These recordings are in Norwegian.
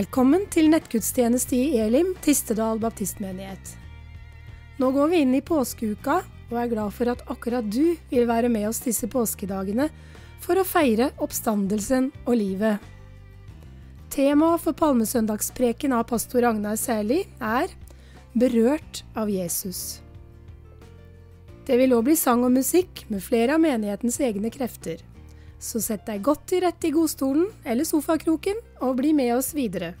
Velkommen til nettgudstjeneste i Elim, Tistedal baptistmenighet. Nå går vi inn i påskeuka og er glad for at akkurat du vil være med oss disse påskedagene for å feire oppstandelsen og livet. Temaet for palmesøndagspreken av pastor Agnar Særli er Berørt av Jesus. Det vil òg bli sang og musikk med flere av menighetens egne krefter. Så sett deg godt til rette i godstolen eller sofakroken og bli med oss videre.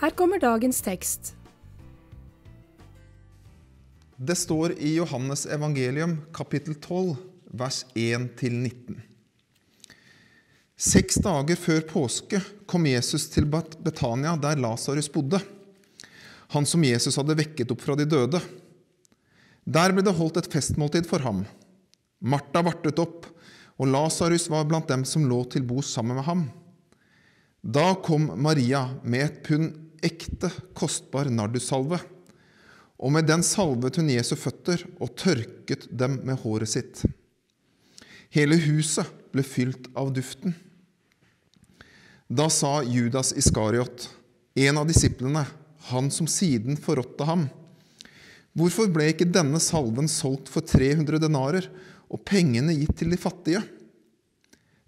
Her kommer dagens tekst. Det står i Johannes evangelium kapittel 12 vers 1-19. Seks dager før påske kom Jesus til Betania, der Lasarus bodde, han som Jesus hadde vekket opp fra de døde. Der ble det holdt et festmåltid for ham. Martha vartet opp, og Lasarus var blant dem som lå til bo sammen med ham. Da kom Maria med et pund ekte, kostbar nardussalve, og med den salvet hun Jesu føtter og tørket dem med håret sitt. Hele huset ble fylt av duften. Da sa Judas Iskariot, en av disiplene, han som siden forrådte ham, hvorfor ble ikke denne salven solgt for 300 denarer og pengene gitt til de fattige.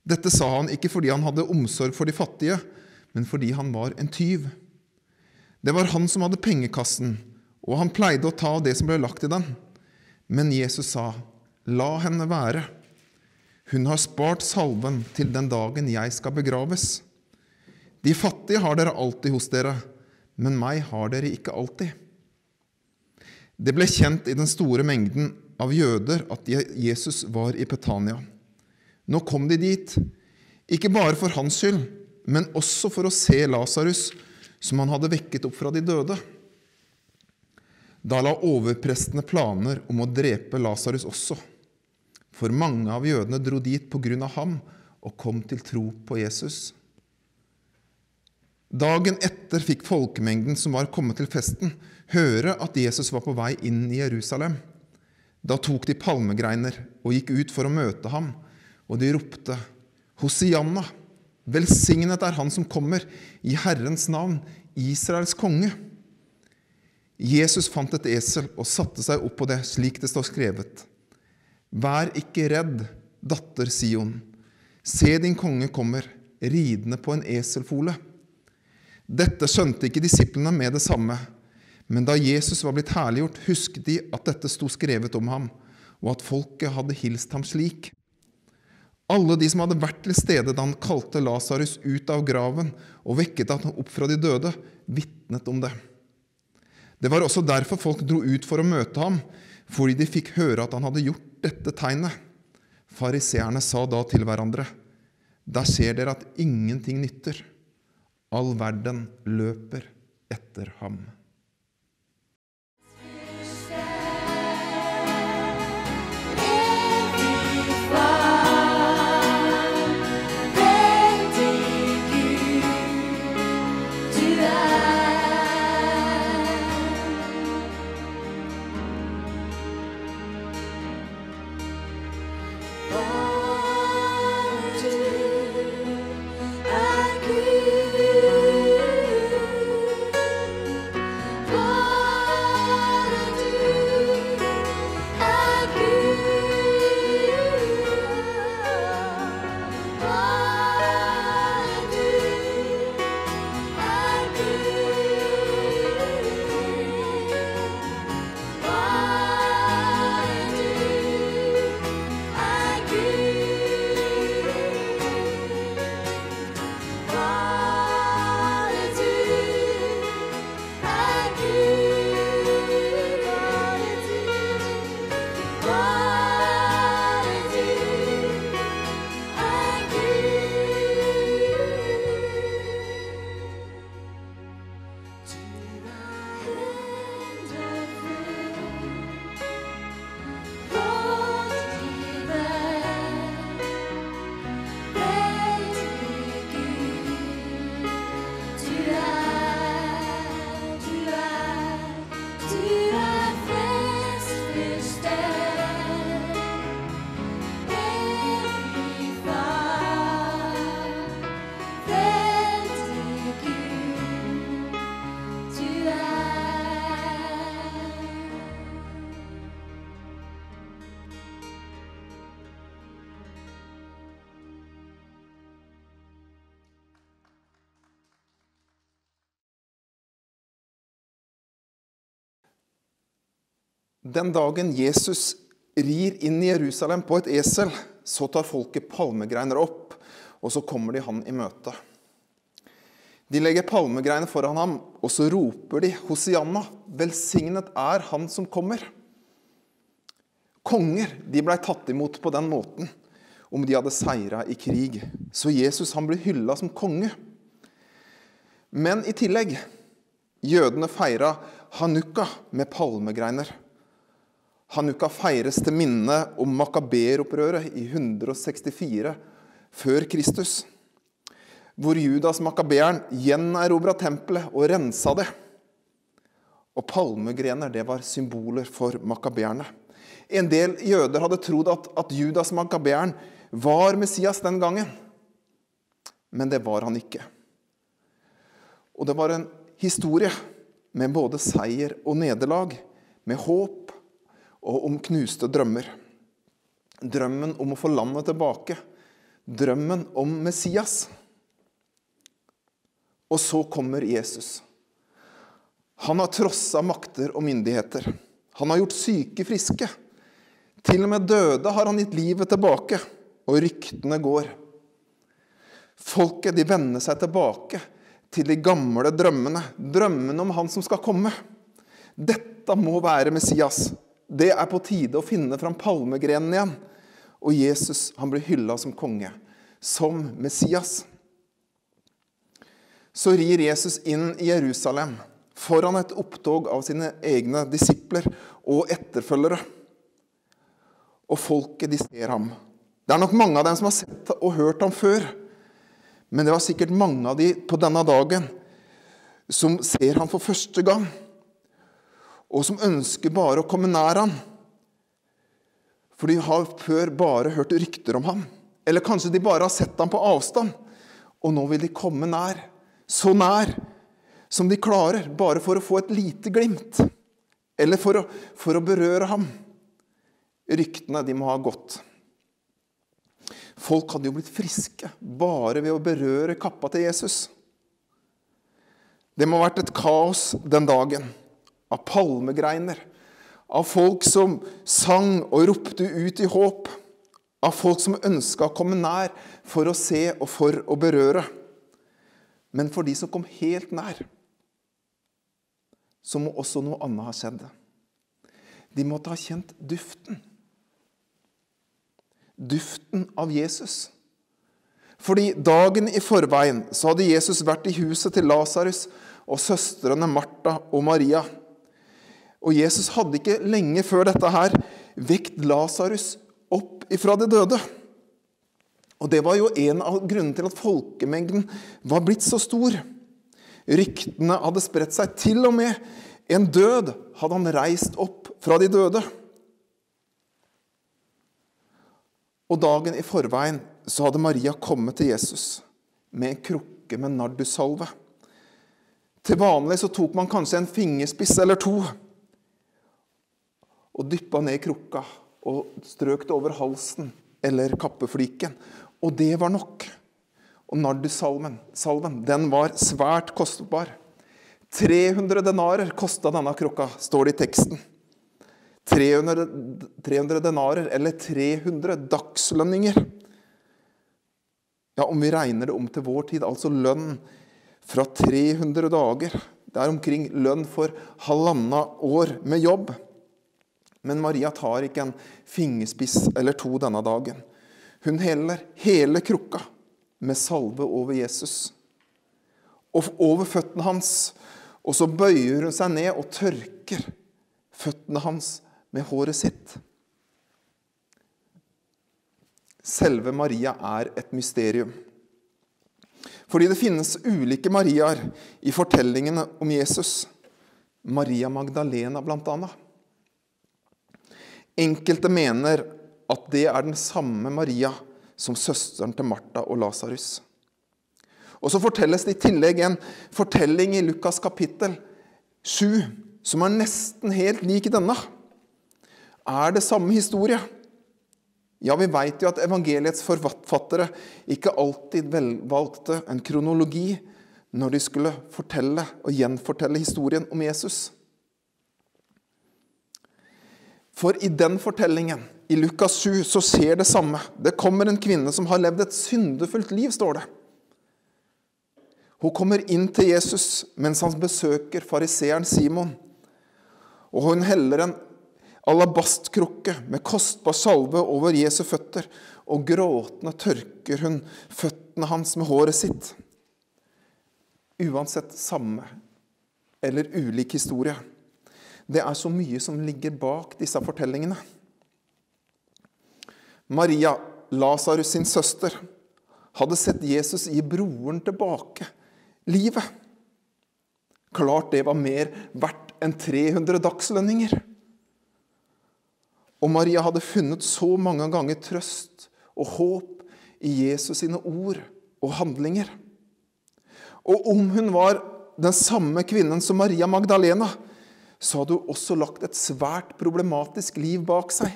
Dette sa han ikke fordi han hadde omsorg for de fattige, men fordi han var en tyv. Det var han som hadde pengekassen, og han pleide å ta av det som ble lagt i den. Men Jesus sa, La henne være. Hun har spart salven til den dagen jeg skal begraves. De fattige har dere alltid hos dere, men meg har dere ikke alltid. Det ble kjent i den store mengden av jøder at Jesus var i Petania. Nå kom de dit, ikke bare for hans skyld, men også for å se Lasarus, som han hadde vekket opp fra de døde. Da la overprestene planer om å drepe Lasarus også, for mange av jødene dro dit på grunn av ham og kom til tro på Jesus. Dagen etter fikk folkemengden som var kommet til festen, høre at Jesus var på vei inn i Jerusalem. Da tok de palmegreiner og gikk ut for å møte ham, og de ropte, Hosianna, velsignet er Han som kommer, i Herrens navn, Israels konge. Jesus fant et esel og satte seg opp på det, slik det står skrevet. Vær ikke redd, datter Sion. Se, din konge kommer, ridende på en eselfole. Dette skjønte ikke disiplene med det samme. Men da Jesus var blitt herliggjort, husket de at dette sto skrevet om ham, og at folket hadde hilst ham slik. Alle de som hadde vært til stede da han kalte Lasarus ut av graven og vekket ham opp fra de døde, vitnet om det. Det var også derfor folk dro ut for å møte ham, fordi de fikk høre at han hadde gjort dette tegnet. Fariseerne sa da til hverandre, der ser dere at ingenting nytter. All verden løper etter ham. Den dagen Jesus rir inn i Jerusalem på et esel, så tar folket palmegreiner opp, og så kommer de han i møte. De legger palmegreiner foran ham, og så roper de Hosianna, velsignet er han som kommer. Konger de blei tatt imot på den måten om de hadde seira i krig. Så Jesus han ble hylla som konge. Men i tillegg jødene feira hanukka med palmegreiner. Hanukka feires til minne om makaberopprøret i 164 før Kristus, hvor Judas makabeeren gjenerobra tempelet og rensa det. Og palmegrener det var symboler for makabeerne. En del jøder hadde trodd at, at Judas makabeeren var Messias den gangen, men det var han ikke. Og det var en historie med både seier og nederlag, med håp og om knuste drømmer. Drømmen om å få landet tilbake. Drømmen om Messias. Og så kommer Jesus. Han har trossa makter og myndigheter. Han har gjort syke friske. Til og med døde har han gitt livet tilbake, og ryktene går. Folket de vender seg tilbake til de gamle drømmene, drømmene om han som skal komme. Dette må være Messias. Det er på tide å finne fram palmegrenen igjen. Og Jesus han blir hylla som konge, som Messias. Så rir Jesus inn i Jerusalem foran et opptog av sine egne disipler og etterfølgere. Og folket, de ser ham. Det er nok mange av dem som har sett og hørt ham før. Men det var sikkert mange av de på denne dagen som ser ham for første gang, og som ønsker bare å komme nær ham. For de har før bare hørt rykter om ham. Eller kanskje de bare har sett ham på avstand, og nå vil de komme nær. Så nær som de klarer, bare for å få et lite glimt. Eller for å, for å berøre ham. Ryktene, de må ha gått. Folk hadde jo blitt friske bare ved å berøre kappa til Jesus. Det må ha vært et kaos den dagen, av palmegreiner, av folk som sang og ropte ut i håp, av folk som ønska å komme nær for å se og for å berøre. Men for de som kom helt nær, så må også noe annet ha skjedd. De måtte ha kjent duften duften av Jesus. Fordi dagen i forveien så hadde Jesus vært i huset til Lasarus og søstrene Martha og Maria. Og Jesus hadde ikke lenge før dette her vekt Lasarus opp ifra de døde. Og det var jo en av grunnene til at folkemengden var blitt så stor. Ryktene hadde spredt seg. Til og med en død hadde han reist opp fra de døde. Og dagen i forveien så hadde Maria kommet til Jesus med en krukke med nardussalve. Til vanlig så tok man kanskje en fingerspiss eller to og dyppa ned i krukka og strøk det over halsen eller kappefliken. Og det var nok. Og nardussalven salven, den var svært kostbar. 300 denarer kosta denne krukka, står det i teksten. 300, 300 denarer, eller 300 dagslønninger. Ja, om vi regner det om til vår tid, altså lønn fra 300 dager. Det er omkring lønn for halvannet år med jobb. Men Maria tar ikke en fingerspiss eller to denne dagen. Hun heller hele krukka med salve over Jesus og over føttene hans. Og så bøyer hun seg ned og tørker føttene hans med håret sitt. Selve Maria er et mysterium. Fordi det finnes ulike Mariaer i fortellingene om Jesus. Maria Magdalena, blant annet. Enkelte mener at det er den samme Maria som søsteren til Martha og Lasarus. Og så fortelles det i tillegg en fortelling i Lukas kapittel 7 som er nesten helt lik denne er det samme historie. Ja, vi veit jo at evangeliets forfattere ikke alltid valgte en kronologi når de skulle fortelle og gjenfortelle historien om Jesus. For i den fortellingen, i Lukas 7, så skjer det samme. Det kommer en kvinne som har levd et syndefullt liv, står det. Hun kommer inn til Jesus mens han besøker fariseeren Simon. Og hun heller en alabastkrukke med kostbar salve over Jesu føtter, og gråtende tørker hun føttene hans med håret sitt. Uansett samme eller ulik historie. Det er så mye som ligger bak disse fortellingene. Maria, Lasarus sin søster, hadde sett Jesus gi broren tilbake livet. Klart det var mer verdt enn 300 dagslønninger. Og Maria hadde funnet så mange ganger trøst og håp i Jesus sine ord og handlinger. Og om hun var den samme kvinnen som Maria Magdalena, så hadde hun også lagt et svært problematisk liv bak seg.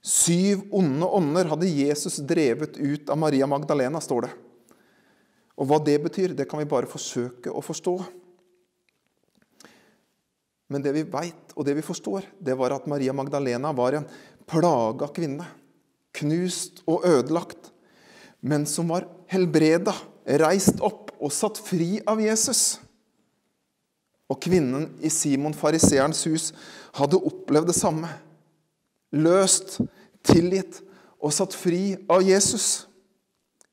Syv onde ånder hadde Jesus drevet ut av Maria Magdalena, står det. Og hva det betyr, det kan vi bare forsøke å forstå. Men det vi veit, og det vi forstår, det var at Maria Magdalena var en plaga kvinne. Knust og ødelagt. Men som var helbreda, reist opp og satt fri av Jesus. Og kvinnen i Simon fariseerens hus hadde opplevd det samme. Løst, tilgitt og satt fri av Jesus.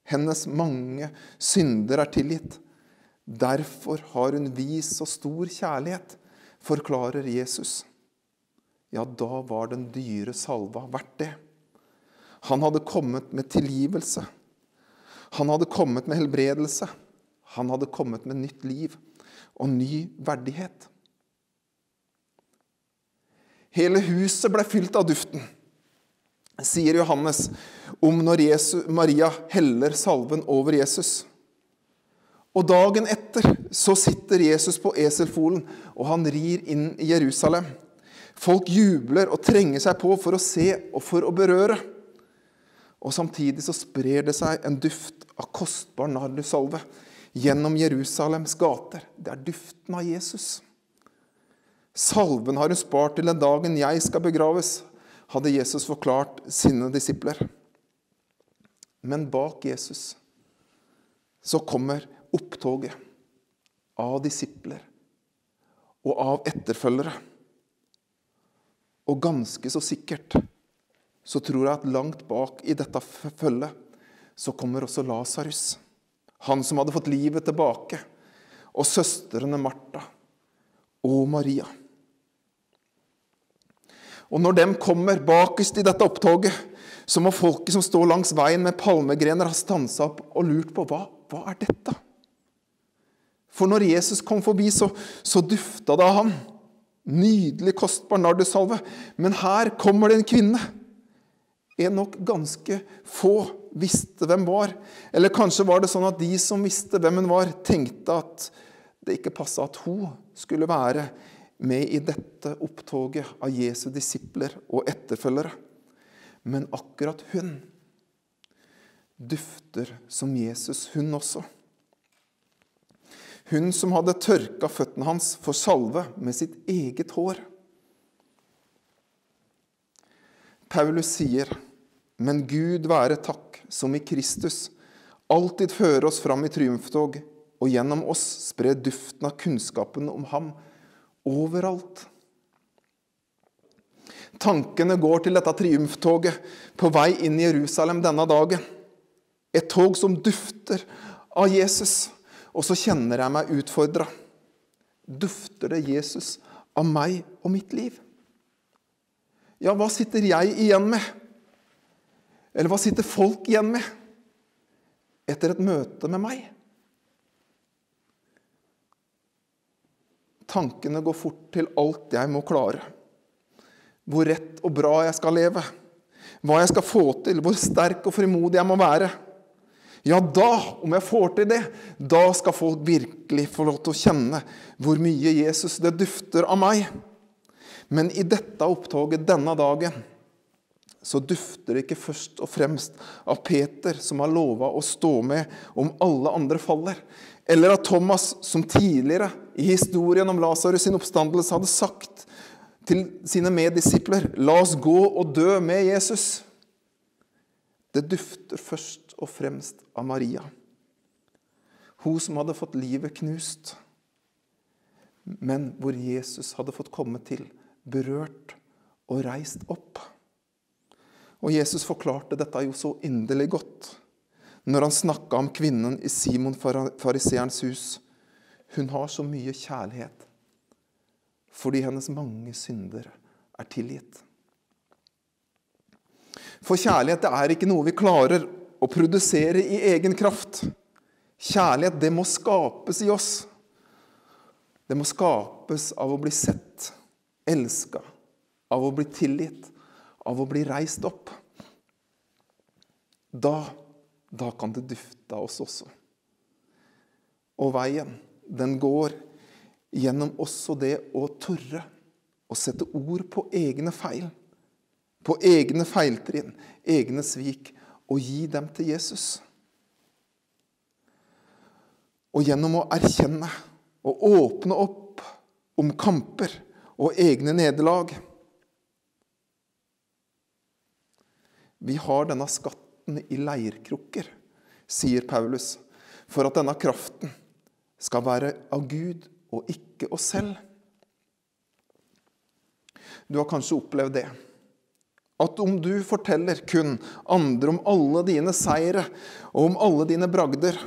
Hennes mange synder er tilgitt. Derfor har hun vis og stor kjærlighet, forklarer Jesus. Ja, da var den dyre salva verdt det. Han hadde kommet med tilgivelse. Han hadde kommet med helbredelse. Han hadde kommet med nytt liv og ny verdighet. Hele huset ble fylt av duften, sier Johannes om når Jesus, Maria heller salven over Jesus. Og dagen etter så sitter Jesus på eselfolen, og han rir inn i Jerusalem. Folk jubler og trenger seg på for å se og for å berøre. Og samtidig så sprer det seg en duft av kostbar nardusalve gjennom Jerusalems gater. Det er duften av Jesus. Salven har hun spart til den dagen jeg skal begraves, hadde Jesus forklart sine disipler. Men bak Jesus så kommer opptoget av disipler og av etterfølgere. Og ganske så sikkert så tror jeg at langt bak i dette følget så kommer også Lasarus. Han som hadde fått livet tilbake. Og søstrene Martha og Maria. Og når de kommer bakerst i dette opptoget, så må folket som står langs veien med palmegrener, ha stansa opp og lurt på hva, hva er dette? For når Jesus kom forbi, så, så dufta det av han. Nydelig, kostbar nardusalve. Men her kommer det en kvinne. En nok ganske få visste hvem var. Eller kanskje var det sånn at de som visste hvem hun var, tenkte at det ikke passa at hun skulle være med i dette opptoget av Jesu disipler og etterfølgere. Men akkurat hun dufter som Jesus, hun også. Hun som hadde tørka føttene hans for salve med sitt eget hår. Paulus sier, 'Men Gud være takk, som i Kristus alltid fører oss fram i triumftog, og gjennom oss sprer duften av kunnskapen om ham overalt. Tankene går til dette triumftoget på vei inn i Jerusalem denne dagen. Et tog som dufter av Jesus. Og så kjenner jeg meg utfordra. Dufter det Jesus av meg og mitt liv? Ja, hva sitter jeg igjen med? Eller hva sitter folk igjen med etter et møte med meg? Tankene går fort til alt jeg må klare. Hvor rett og bra jeg skal leve. Hva jeg skal få til, hvor sterk og frimodig jeg må være. Ja, da, om jeg får til det, da skal folk virkelig få lov til å kjenne hvor mye Jesus det dufter av meg. Men i dette opptoget denne dagen så dufter det ikke først og fremst av Peter, som har lova å stå med om alle andre faller, eller av Thomas, som tidligere i historien om Lasarus sin oppstandelse hadde sagt til sine meddisipler La oss gå og dø med Jesus. Det dufter først og fremst av Maria. Hun som hadde fått livet knust, men hvor Jesus hadde fått komme til, berørt og reist opp. Og Jesus forklarte dette jo så inderlig godt når han snakka om kvinnen i Simon fariseerens hus. Hun har så mye kjærlighet fordi hennes mange synder er tilgitt. For kjærlighet det er ikke noe vi klarer å produsere i egen kraft. Kjærlighet det må skapes i oss. Det må skapes av å bli sett, elska, av å bli tilgitt, av å bli reist opp. Da, da kan det dufte av oss også. Og veien, den går gjennom også det å tørre å sette ord på egne feil, på egne feiltrinn, egne svik, og gi dem til Jesus. Og gjennom å erkjenne og åpne opp om kamper og egne nederlag. Vi har denne skatten i leirkrukker, sier Paulus, for at denne kraften skal være av Gud og ikke oss selv. Du har kanskje opplevd det. At om du forteller kun andre om alle dine seire og om alle dine bragder,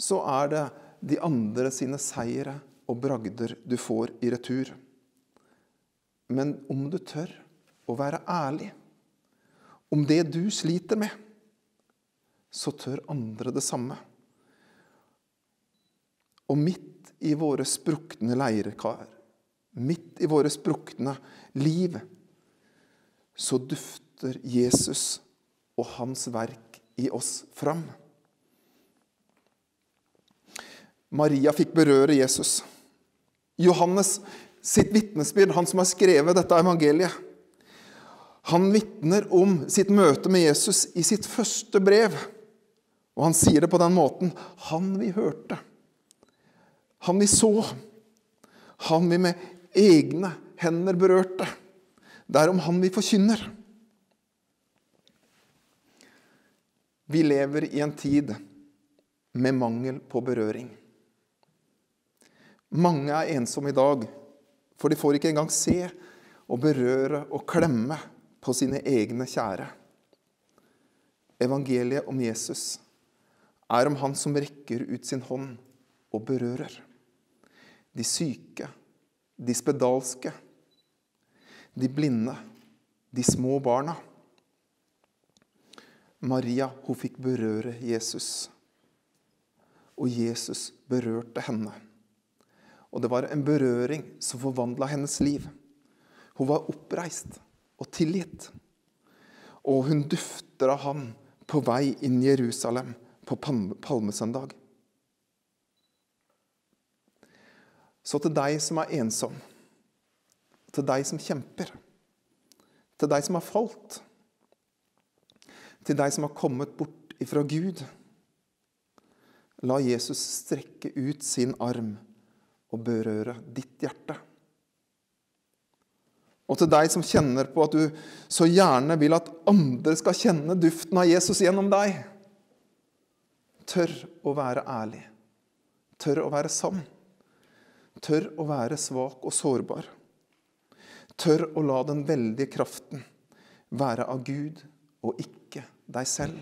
så er det de andre sine seire og bragder du får i retur. Men om du tør å være ærlig om det du sliter med, så tør andre det samme. Og midt i våre sprukne leirekar, midt i våre sprukne liv, så dufter Jesus og hans verk i oss fram. Maria fikk berøre Jesus. Johannes sitt vitnesbyrd, han som har skrevet dette evangeliet, han vitner om sitt møte med Jesus i sitt første brev. Og han sier det på den måten Han vi hørte, han vi så, han vi med egne hender berørte. Det er om han vi forkynner. Vi lever i en tid med mangel på berøring. Mange er ensomme i dag, for de får ikke engang se og berøre og klemme på sine egne kjære. Evangeliet om Jesus er om han som rekker ut sin hånd og berører de syke, de spedalske, de blinde, de små barna. Maria hun fikk berøre Jesus, og Jesus berørte henne. Og det var en berøring som forvandla hennes liv. Hun var oppreist og tilgitt. Og hun dufter av ham på vei inn i Jerusalem på palmesøndag. Så til deg som er ensom, til deg som kjemper, til deg som har falt, til deg som har kommet bort ifra Gud, la Jesus strekke ut sin arm og berøre ditt hjerte. Og til deg som kjenner på at du så gjerne vil at andre skal kjenne duften av Jesus gjennom deg. Tør å være ærlig. Tør å være sann. Tør å være svak og sårbar. Tør å la den veldige kraften være av Gud og ikke deg selv.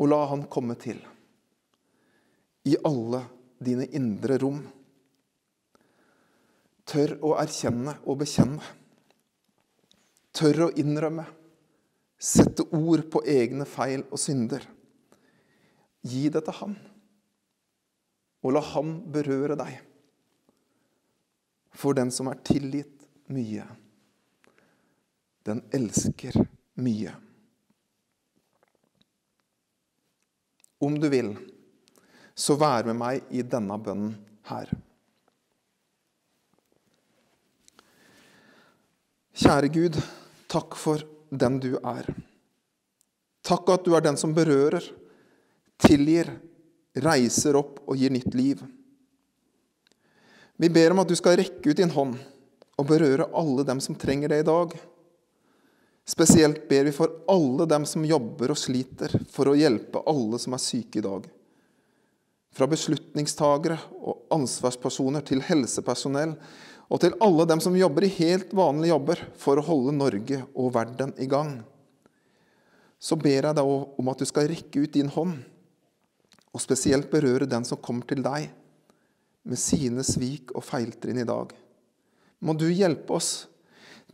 Og la Han komme til i alle dine indre rom. Tør å erkjenne og bekjenne. Tør å innrømme. Sette ord på egne feil og synder. Gi det til Han, og la Han berøre deg. For den som er tilgitt mye, den elsker mye. Om du vil, så vær med meg i denne bønnen her. Kjære Gud, takk for den du er. Takk at du er den som berører, tilgir, reiser opp og gir nytt liv. Vi ber om at du skal rekke ut din hånd og berøre alle dem som trenger det i dag. Spesielt ber vi for alle dem som jobber og sliter, for å hjelpe alle som er syke i dag. Fra beslutningstagere og ansvarspersoner til helsepersonell og til alle dem som jobber i helt vanlige jobber for å holde Norge og verden i gang. Så ber jeg deg om at du skal rekke ut din hånd, og spesielt berøre den som kommer til deg med sine svik og feiltrinn i dag. Må du hjelpe oss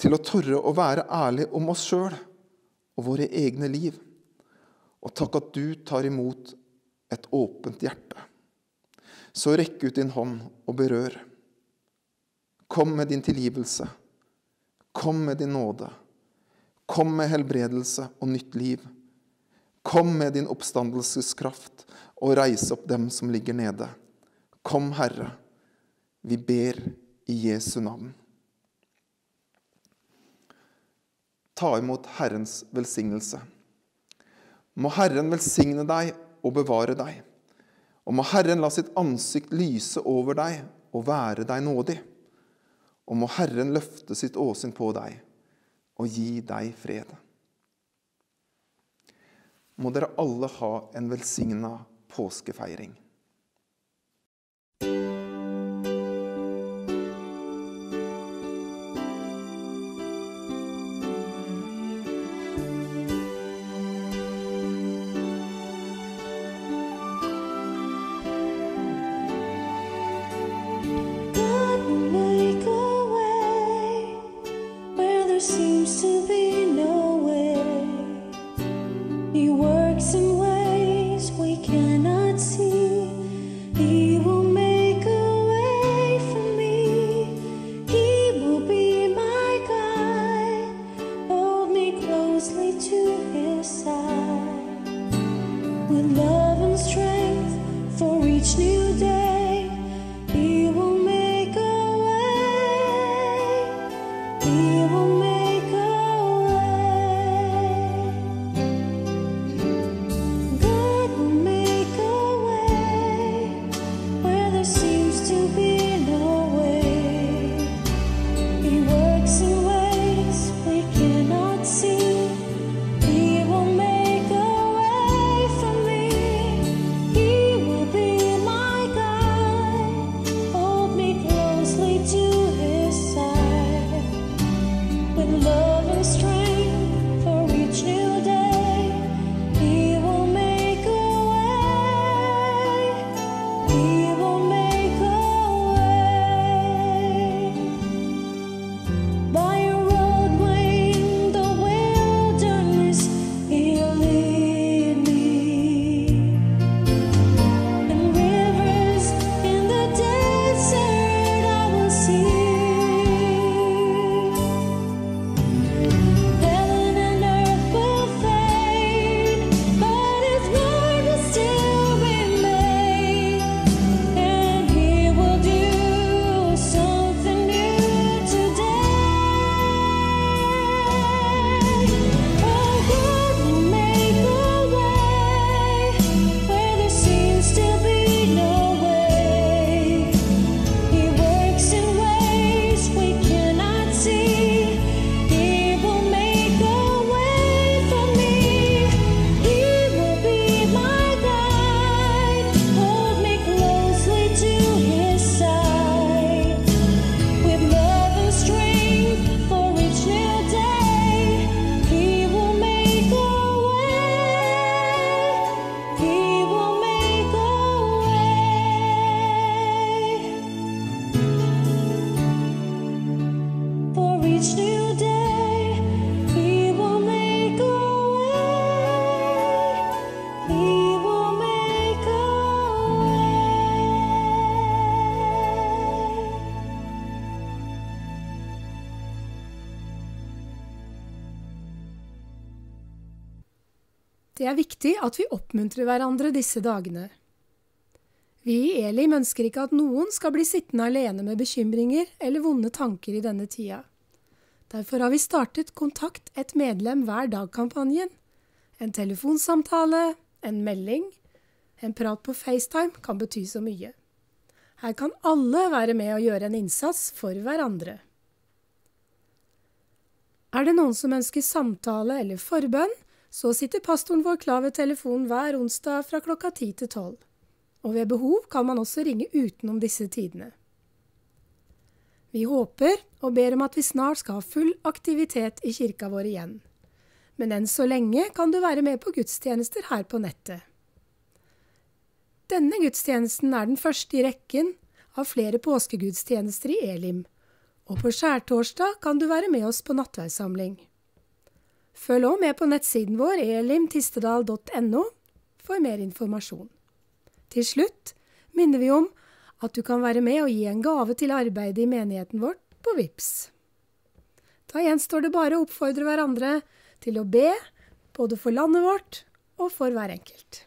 til å tørre å være ærlig om oss sjøl og våre egne liv. Og takk at du tar imot et åpent hjerte. Så rekk ut din hånd og berør. Kom med din tilgivelse. Kom med din nåde. Kom med helbredelse og nytt liv. Kom med din oppstandelseskraft og reis opp dem som ligger nede. Kom, Herre. Vi ber i Jesu navn. ta imot Herrens velsignelse. Må Herren velsigne deg og bevare deg. Og må Herren la sitt ansikt lyse over deg og være deg nådig. Og må Herren løfte sitt åsyn på deg og gi deg fred. Må dere alle ha en velsigna påskefeiring. He works in ways. Det er viktig at vi oppmuntrer hverandre disse dagene. Vi i Elim ønsker ikke at noen skal bli sittende alene med bekymringer eller vonde tanker i denne tida. Derfor har vi startet Kontakt et medlem hver dag-kampanjen. En telefonsamtale, en melding, en prat på FaceTime kan bety så mye. Her kan alle være med og gjøre en innsats for hverandre. Er det noen som ønsker samtale eller forbønn, så sitter pastoren vår klar ved telefonen hver onsdag fra klokka ti til tolv. Og ved behov kan man også ringe utenom disse tidene. Vi håper og ber om at vi snart skal ha full aktivitet i kirka vår igjen. Men enn så lenge kan du være med på gudstjenester her på nettet. Denne gudstjenesten er den første i rekken av flere påskegudstjenester i Elim, og på skjærtorsdag kan du være med oss på nattverdssamling. Følg òg med på nettsiden vår elimtistedal.no for mer informasjon. Til slutt minner vi om at du kan være med og gi en gave til arbeidet i menigheten vårt på VIPS. Da gjenstår det bare å oppfordre hverandre til å be, både for landet vårt og for hver enkelt.